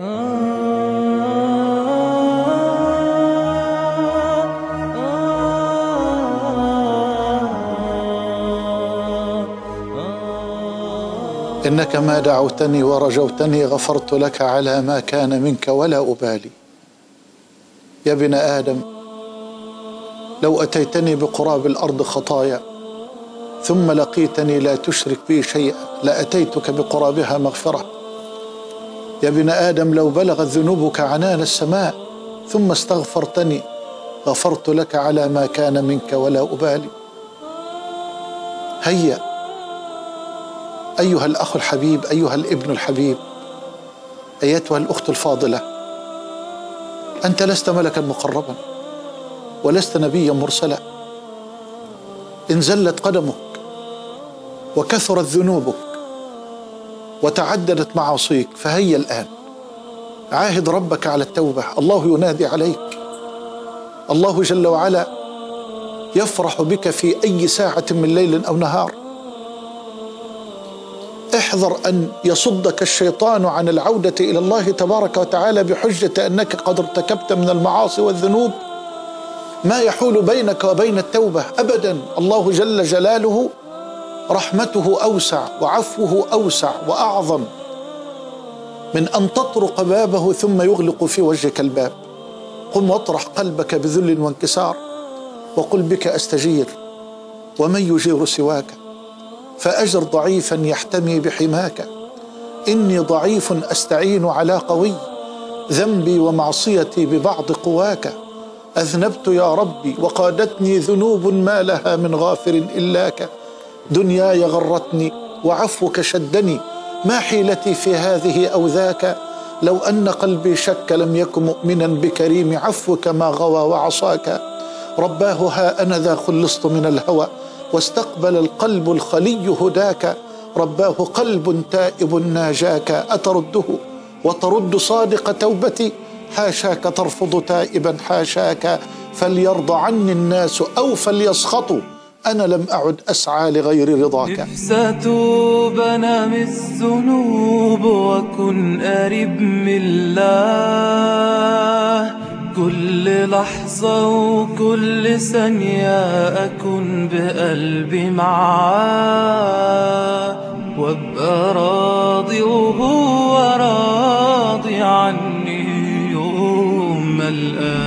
إنك ما دعوتني ورجوتني غفرت لك على ما كان منك ولا أبالي. يا ابن آدم لو أتيتني بقراب الأرض خطايا ثم لقيتني لا تشرك بي شيئا لأتيتك بقرابها مغفرة. يا ابن آدم لو بلغت ذنوبك عنان السماء ثم استغفرتني غفرت لك على ما كان منك ولا أبالي. هيا أيها الأخ الحبيب أيها الابن الحبيب أيتها الأخت الفاضلة أنت لست ملكا مقربا ولست نبيا مرسلا. إن زلت قدمك وكثرت ذنوبك وتعددت معاصيك فهيا الآن. عاهد ربك على التوبة. الله ينادي عليك. الله جل وعلا يفرح بك في أي ساعة من ليل أو نهار. احذر أن يصدك الشيطان عن العودة إلى الله تبارك وتعالى بحجة أنك قد ارتكبت من المعاصي والذنوب. ما يحول بينك وبين التوبة ابدا. الله جل جلاله رحمته أوسع وعفوه أوسع وأعظم من أن تطرق بابه ثم يغلق في وجهك الباب. قم واطرح قلبك بذل وانكسار وقل بك أستجير ومن يجير سواك فأجر ضعيفا يحتمي بحماك. إني ضعيف أستعين على قوي ذنبي ومعصيتي ببعض قواك. أذنبت يا ربي وقادتني ذنوب ما لها من غافر إلاك. دنياي غرتني وعفوك شدني. ما حيلتي في هذه أو ذاك؟ لو أن قلبي شك لم يكن مؤمنا بكريم عفوك ما غوى وعصاك. رباه ها أنا ذا خلصت من الهوى واستقبل القلب الخلي هداك. رباه قلب تائب ناجاك أترده؟ وترد صادق توبتي. حاشاك ترفض تائبا حاشاك. فليرضى عني الناس أو فليسخطوا. أنا لم أعد أسعى لغير رضاك. ستوب أنا من الذنوب وكن قريب من الله. كل لحظة وكل ثانية أكون بقلبي معاه. وابقى راضي وهو راضي عني يوم الآن.